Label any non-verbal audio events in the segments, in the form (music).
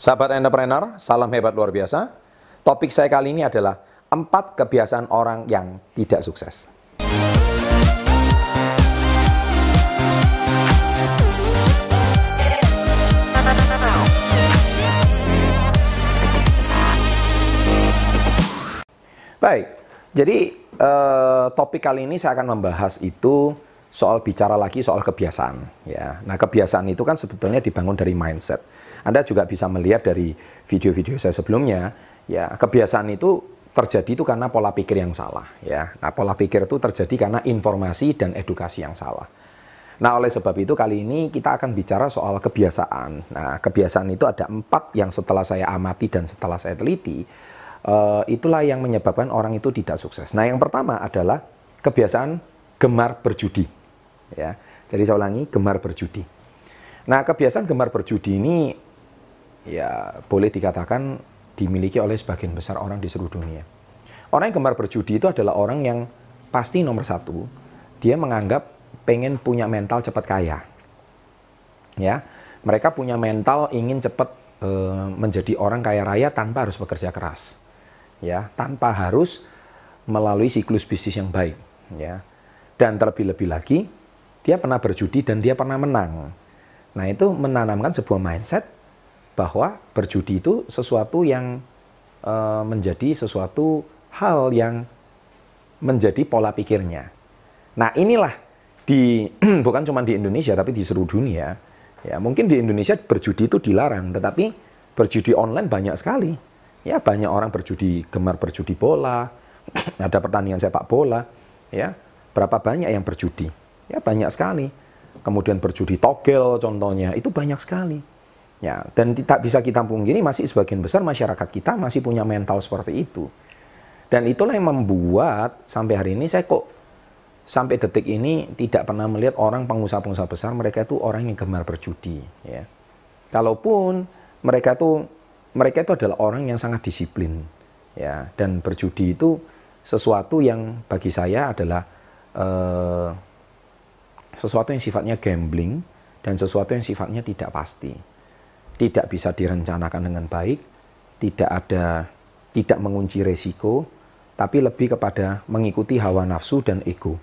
Sahabat entrepreneur, salam hebat luar biasa. Topik saya kali ini adalah empat kebiasaan orang yang tidak sukses. Baik, jadi eh, topik kali ini saya akan membahas itu soal bicara lagi soal kebiasaan. Ya, nah kebiasaan itu kan sebetulnya dibangun dari mindset. Anda juga bisa melihat dari video-video saya sebelumnya, ya kebiasaan itu terjadi itu karena pola pikir yang salah. Ya, nah pola pikir itu terjadi karena informasi dan edukasi yang salah. Nah, oleh sebab itu kali ini kita akan bicara soal kebiasaan. Nah, kebiasaan itu ada empat yang setelah saya amati dan setelah saya teliti, uh, itulah yang menyebabkan orang itu tidak sukses. Nah, yang pertama adalah kebiasaan gemar berjudi. Ya, jadi saya ulangi, gemar berjudi. Nah, kebiasaan gemar berjudi ini ya boleh dikatakan dimiliki oleh sebagian besar orang di seluruh dunia. Orang yang gemar berjudi itu adalah orang yang pasti nomor satu, dia menganggap pengen punya mental cepat kaya. Ya, mereka punya mental ingin cepat e, menjadi orang kaya raya tanpa harus bekerja keras. Ya, tanpa harus melalui siklus bisnis yang baik, ya. Dan terlebih-lebih lagi, dia pernah berjudi dan dia pernah menang. Nah, itu menanamkan sebuah mindset bahwa berjudi itu sesuatu yang e, menjadi sesuatu hal yang menjadi pola pikirnya. Nah, inilah di (clears throat) bukan cuma di Indonesia tapi di seluruh dunia. Ya mungkin di Indonesia berjudi itu dilarang tetapi berjudi online banyak sekali. Ya banyak orang berjudi gemar berjudi bola (clears throat) ada pertandingan sepak bola ya. Berapa banyak yang berjudi? Ya banyak sekali. Kemudian berjudi togel contohnya itu banyak sekali ya dan tidak bisa kita pungkiri masih sebagian besar masyarakat kita masih punya mental seperti itu dan itulah yang membuat sampai hari ini saya kok sampai detik ini tidak pernah melihat orang pengusaha-pengusaha besar mereka itu orang yang gemar berjudi ya. Kalaupun mereka itu mereka itu adalah orang yang sangat disiplin ya dan berjudi itu sesuatu yang bagi saya adalah uh, sesuatu yang sifatnya gambling dan sesuatu yang sifatnya tidak pasti. Tidak bisa direncanakan dengan baik, tidak ada tidak mengunci resiko, tapi lebih kepada mengikuti hawa nafsu dan ego.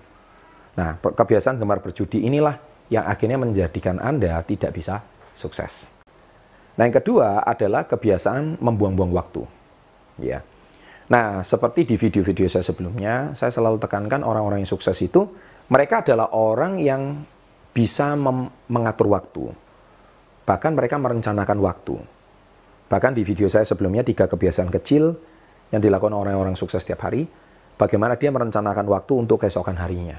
Nah, kebiasaan gemar berjudi inilah yang akhirnya menjadikan Anda tidak bisa sukses. Nah, yang kedua adalah kebiasaan membuang-buang waktu. Ya. Nah, seperti di video-video saya sebelumnya, saya selalu tekankan orang-orang yang sukses itu mereka adalah orang yang bisa mengatur waktu. Bahkan mereka merencanakan waktu. Bahkan di video saya sebelumnya tiga kebiasaan kecil yang dilakukan orang-orang sukses setiap hari, bagaimana dia merencanakan waktu untuk keesokan harinya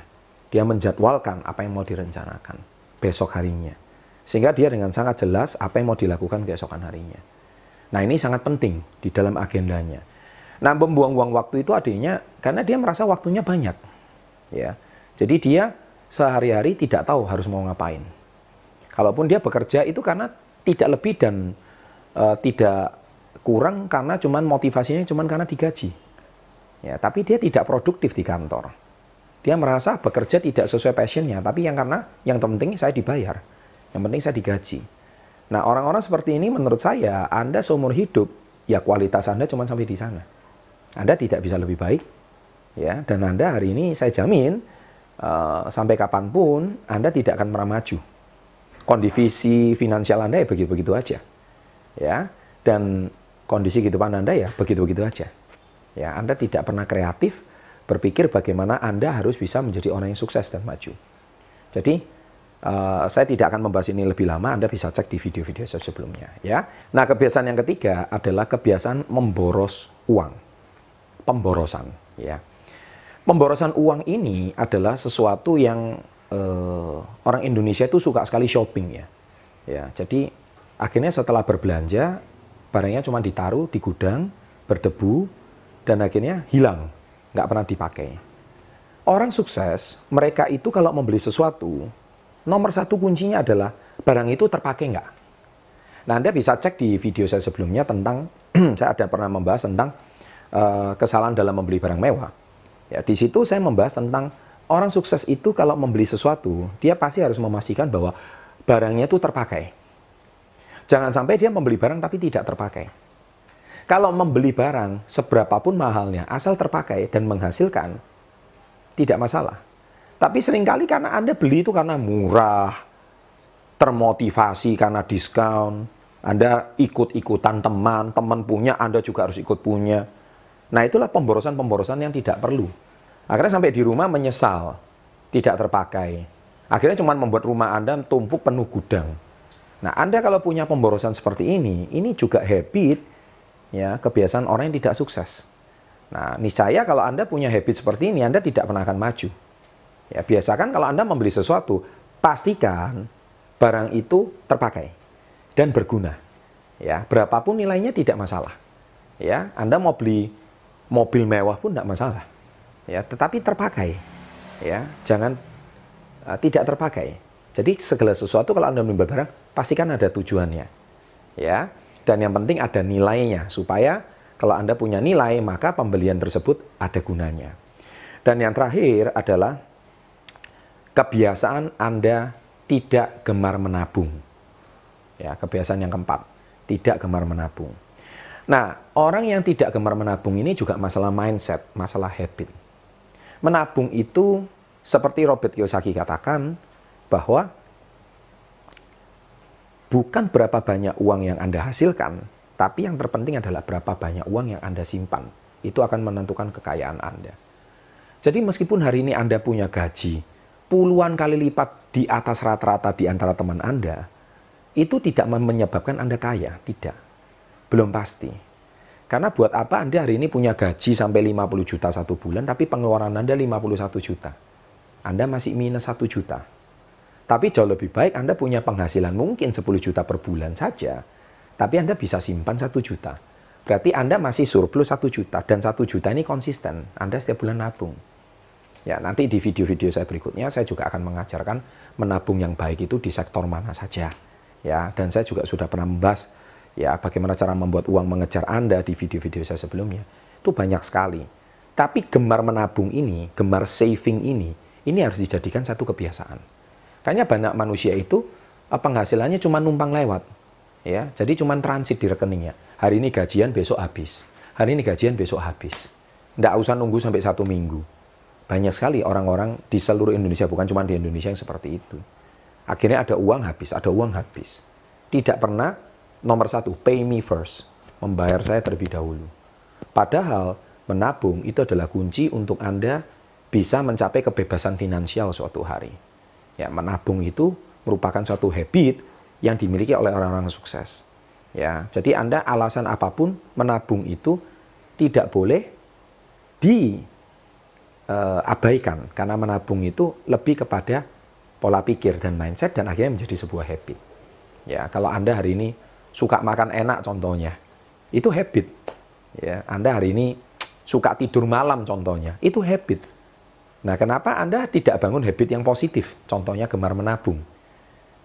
dia menjadwalkan apa yang mau direncanakan besok harinya. Sehingga dia dengan sangat jelas apa yang mau dilakukan keesokan harinya. Nah ini sangat penting di dalam agendanya. Nah membuang-buang waktu itu adanya karena dia merasa waktunya banyak. ya. Jadi dia sehari-hari tidak tahu harus mau ngapain. Kalaupun dia bekerja itu karena tidak lebih dan uh, tidak kurang karena cuman motivasinya cuman karena digaji. Ya, tapi dia tidak produktif di kantor. Dia merasa bekerja tidak sesuai passionnya, tapi yang karena yang penting saya dibayar, yang penting saya digaji. Nah orang-orang seperti ini menurut saya, Anda seumur hidup, ya kualitas Anda cuma sampai di sana. Anda tidak bisa lebih baik, ya. Dan Anda hari ini saya jamin uh, sampai kapan pun Anda tidak akan pernah maju. Kondisi finansial Anda ya begitu-begitu aja, ya. Dan kondisi kehidupan Anda ya begitu-begitu aja. Ya, Anda tidak pernah kreatif, berpikir bagaimana Anda harus bisa menjadi orang yang sukses dan maju. Jadi uh, saya tidak akan membahas ini lebih lama, Anda bisa cek di video-video saya sebelumnya. Ya. Nah kebiasaan yang ketiga adalah kebiasaan memboros uang, pemborosan. Ya. Pemborosan uang ini adalah sesuatu yang uh, orang Indonesia itu suka sekali shopping ya. Ya, jadi akhirnya setelah berbelanja barangnya cuma ditaruh di gudang, berdebu, dan akhirnya hilang nggak pernah dipakai. Orang sukses, mereka itu kalau membeli sesuatu, nomor satu kuncinya adalah barang itu terpakai nggak. Nah, Anda bisa cek di video saya sebelumnya tentang, (clears throat) saya ada pernah membahas tentang uh, kesalahan dalam membeli barang mewah. Ya, di situ saya membahas tentang orang sukses itu kalau membeli sesuatu, dia pasti harus memastikan bahwa barangnya itu terpakai. Jangan sampai dia membeli barang tapi tidak terpakai. Kalau membeli barang seberapapun mahalnya, asal terpakai dan menghasilkan, tidak masalah. Tapi sering kali karena Anda beli itu karena murah, termotivasi karena diskon, Anda ikut-ikutan teman, teman punya, Anda juga harus ikut punya. Nah itulah pemborosan-pemborosan yang tidak perlu. Akhirnya sampai di rumah menyesal, tidak terpakai. Akhirnya cuma membuat rumah Anda tumpuk penuh gudang. Nah Anda kalau punya pemborosan seperti ini, ini juga habit ya kebiasaan orang yang tidak sukses. Nah, niscaya kalau Anda punya habit seperti ini, Anda tidak pernah akan maju. Ya, biasakan kalau Anda membeli sesuatu, pastikan barang itu terpakai dan berguna. Ya, berapapun nilainya tidak masalah. Ya, Anda mau beli mobil mewah pun tidak masalah. Ya, tetapi terpakai. Ya, jangan uh, tidak terpakai. Jadi segala sesuatu kalau Anda membeli barang, pastikan ada tujuannya. Ya, dan yang penting ada nilainya, supaya kalau Anda punya nilai, maka pembelian tersebut ada gunanya. Dan yang terakhir adalah kebiasaan Anda tidak gemar menabung. Ya, kebiasaan yang keempat, tidak gemar menabung. Nah, orang yang tidak gemar menabung ini juga masalah mindset, masalah habit. Menabung itu seperti Robert Kiyosaki katakan bahwa bukan berapa banyak uang yang Anda hasilkan, tapi yang terpenting adalah berapa banyak uang yang Anda simpan. Itu akan menentukan kekayaan Anda. Jadi meskipun hari ini Anda punya gaji puluhan kali lipat di atas rata-rata di antara teman Anda, itu tidak menyebabkan Anda kaya, tidak. Belum pasti. Karena buat apa Anda hari ini punya gaji sampai 50 juta satu bulan, tapi pengeluaran Anda 51 juta. Anda masih minus 1 juta tapi jauh lebih baik Anda punya penghasilan mungkin 10 juta per bulan saja, tapi Anda bisa simpan 1 juta. Berarti Anda masih surplus 1 juta, dan 1 juta ini konsisten. Anda setiap bulan nabung. Ya, nanti di video-video saya berikutnya, saya juga akan mengajarkan menabung yang baik itu di sektor mana saja. Ya, dan saya juga sudah pernah membahas ya bagaimana cara membuat uang mengejar Anda di video-video saya sebelumnya. Itu banyak sekali. Tapi gemar menabung ini, gemar saving ini, ini harus dijadikan satu kebiasaan. Kayaknya banyak manusia itu penghasilannya cuma numpang lewat. ya Jadi cuma transit di rekeningnya. Hari ini gajian, besok habis. Hari ini gajian, besok habis. Tidak usah nunggu sampai satu minggu. Banyak sekali orang-orang di seluruh Indonesia, bukan cuma di Indonesia yang seperti itu. Akhirnya ada uang habis, ada uang habis. Tidak pernah, nomor satu, pay me first. Membayar saya terlebih dahulu. Padahal menabung itu adalah kunci untuk Anda bisa mencapai kebebasan finansial suatu hari. Ya, menabung itu merupakan suatu habit yang dimiliki oleh orang-orang sukses. Ya, jadi Anda alasan apa pun menabung itu tidak boleh diabaikan uh, karena menabung itu lebih kepada pola pikir dan mindset dan akhirnya menjadi sebuah habit. Ya, kalau Anda hari ini suka makan enak contohnya, itu habit. Ya, Anda hari ini suka tidur malam contohnya, itu habit. Nah, kenapa Anda tidak bangun habit yang positif? Contohnya gemar menabung.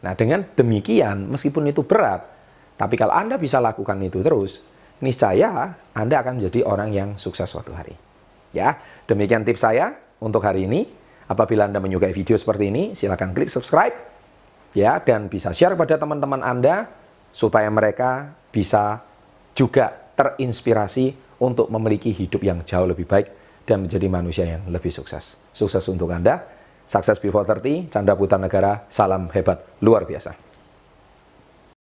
Nah, dengan demikian, meskipun itu berat, tapi kalau Anda bisa lakukan itu terus, niscaya Anda akan menjadi orang yang sukses suatu hari. Ya, demikian tips saya untuk hari ini. Apabila Anda menyukai video seperti ini, silakan klik subscribe ya dan bisa share kepada teman-teman Anda supaya mereka bisa juga terinspirasi untuk memiliki hidup yang jauh lebih baik dan menjadi manusia yang lebih sukses. Sukses untuk Anda. Sukses before 30, Chandra Putra Negara, salam hebat luar biasa.